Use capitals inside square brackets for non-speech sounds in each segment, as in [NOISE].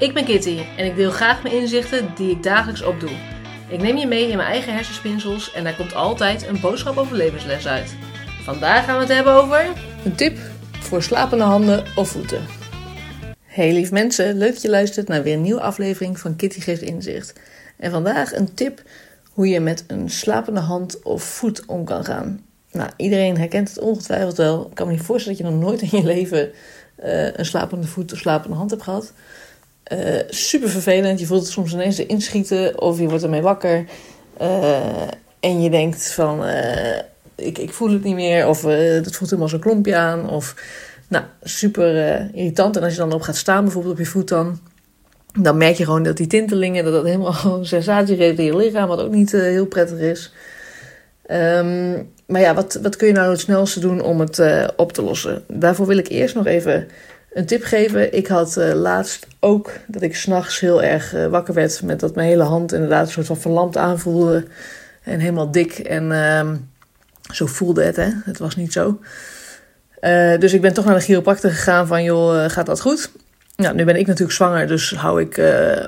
Ik ben Kitty en ik deel graag mijn inzichten die ik dagelijks opdoe. Ik neem je mee in mijn eigen hersenspinsels en daar komt altijd een boodschap over levensles uit. Vandaag gaan we het hebben over een tip voor slapende handen of voeten. Hey lief mensen, leuk dat je luistert naar weer een nieuwe aflevering van Kitty Geeft Inzicht. En vandaag een tip hoe je met een slapende hand of voet om kan gaan. Nou, iedereen herkent het ongetwijfeld wel. Ik kan me niet voorstellen dat je nog nooit in je leven uh, een slapende voet of slapende hand hebt gehad. Uh, super vervelend. Je voelt het soms ineens inschieten of je wordt ermee wakker. Uh, en je denkt van, ik, ik voel het niet meer. Of het voelt helemaal zo'n klompje aan. Of, nou, super irritant. En als je dan op gaat staan, bijvoorbeeld op je voet dan... Dan merk je gewoon dat die tintelingen, dat dat helemaal [LAUGHS] een sensatie geeft in je lichaam. Wat ook niet heel prettig is. Um, maar ja, wat, wat kun je nou het snelste doen om het op te lossen? Daarvoor wil ik eerst nog even een tip geven. Ik had uh, laatst ook dat ik s'nachts heel erg uh, wakker werd met dat mijn hele hand inderdaad een soort van verlamd aanvoelde. En helemaal dik. En ehm, zo voelde het, hè. Het was niet zo. dus ik ben toch naar de chiropractor gegaan van, joh, gaat dat goed? Nou, nu ben ik natuurlijk zwanger, dus hou ik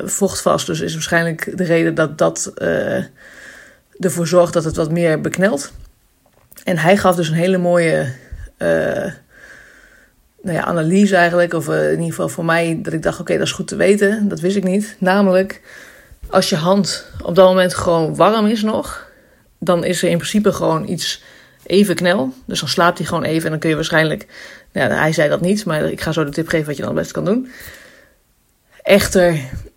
vocht vast. Dus is waarschijnlijk de reden dat dat ervoor zorgt dat het wat meer beknelt. En hij gaf dus een hele mooie nou ja, analyse eigenlijk. Of uh, in ieder geval voor mij dat ik dacht, oké, dat is goed te weten. Dat wist ik niet. Namelijk, als je hand op dat moment gewoon warm is nog... dan is er in principe gewoon iets even knel. Dus dan slaapt hij gewoon even en dan kun je waarschijnlijk... Nou hij zei dat niet, maar ik ga zo de tip geven wat je dan het beste kan doen. Echter,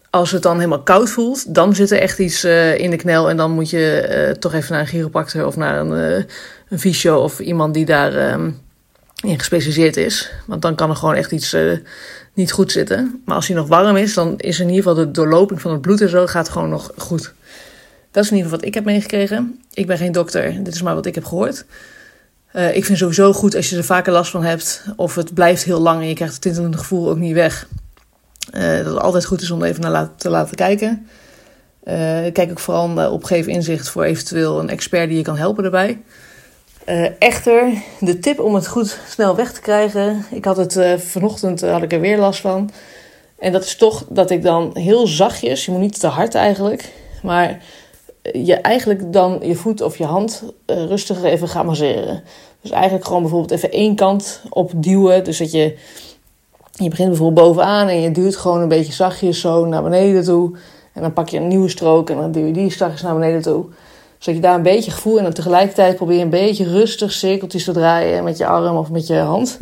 als het dan helemaal koud voelt, dan zit er echt iets uh, in de knel. En dan moet je uh, toch even naar een chiropractor of naar een, uh, een fysio of iemand die daar um, in gespecialiseerd is. Want dan kan er gewoon echt iets niet goed zitten. Maar als hij nog warm is, dan is in ieder geval de doorloping van het bloed en zo gaat gewoon nog goed. Dat is in ieder geval wat ik heb meegekregen. Ik ben geen dokter, dit is maar wat ik heb gehoord. ik vind sowieso goed als je er vaker last van hebt of het blijft heel lang en je krijgt het tintelende gevoel ook niet weg uh, dat het altijd goed is om even naar te laten kijken. Kijk ook vooral op geef inzicht voor eventueel een expert die je kan helpen daarbij. Uh, echter, de tip om het goed snel weg te krijgen. Ik had het vanochtend had ik er weer last van. En dat is toch dat ik dan heel zachtjes, je moet niet te hard eigenlijk, maar je eigenlijk dan je voet of je hand rustig even gaat masseren. Dus eigenlijk gewoon bijvoorbeeld even één kant opduwen. Dus dat je je begint bijvoorbeeld bovenaan en je duwt gewoon een beetje zachtjes zo naar beneden toe. En dan pak je een nieuwe strook en dan duw je die zachtjes naar beneden toe. Zodat je daar een beetje gevoel en dan tegelijkertijd probeer je een beetje rustig cirkeltjes te draaien met je arm of met je hand.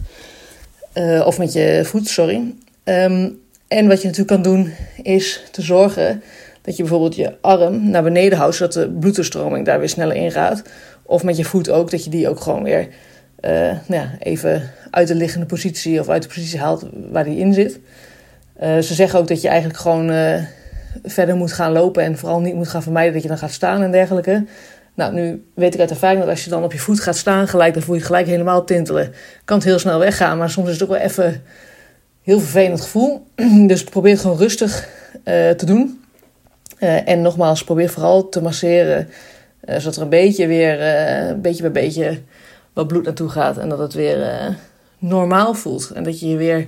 Uh, of met je voet, sorry. Um, en wat je natuurlijk kan doen is te zorgen dat je bijvoorbeeld je arm naar beneden houdt, zodat de bloeddoorstroming daar weer sneller in gaat. Of met je voet ook, dat je die ook gewoon weer uh, nou ja, even uit de liggende positie of uit de positie haalt waar die in zit. Uh, ze zeggen ook dat je eigenlijk gewoon verder moet gaan lopen en vooral niet moet gaan vermijden dat je dan gaat staan en dergelijke. Nou, nu weet ik uit ervaring dat als je dan op je voet gaat staan, gelijk, dan voel je gelijk helemaal tintelen. Kan het heel snel weggaan, maar soms is het ook wel even heel vervelend gevoel. [CLEARS THROAT] Dus probeer het gewoon rustig uh, te doen. en nogmaals, probeer vooral te masseren, zodat er een beetje weer, beetje bij beetje wat bloed naartoe gaat en dat het weer normaal voelt. En dat je je weer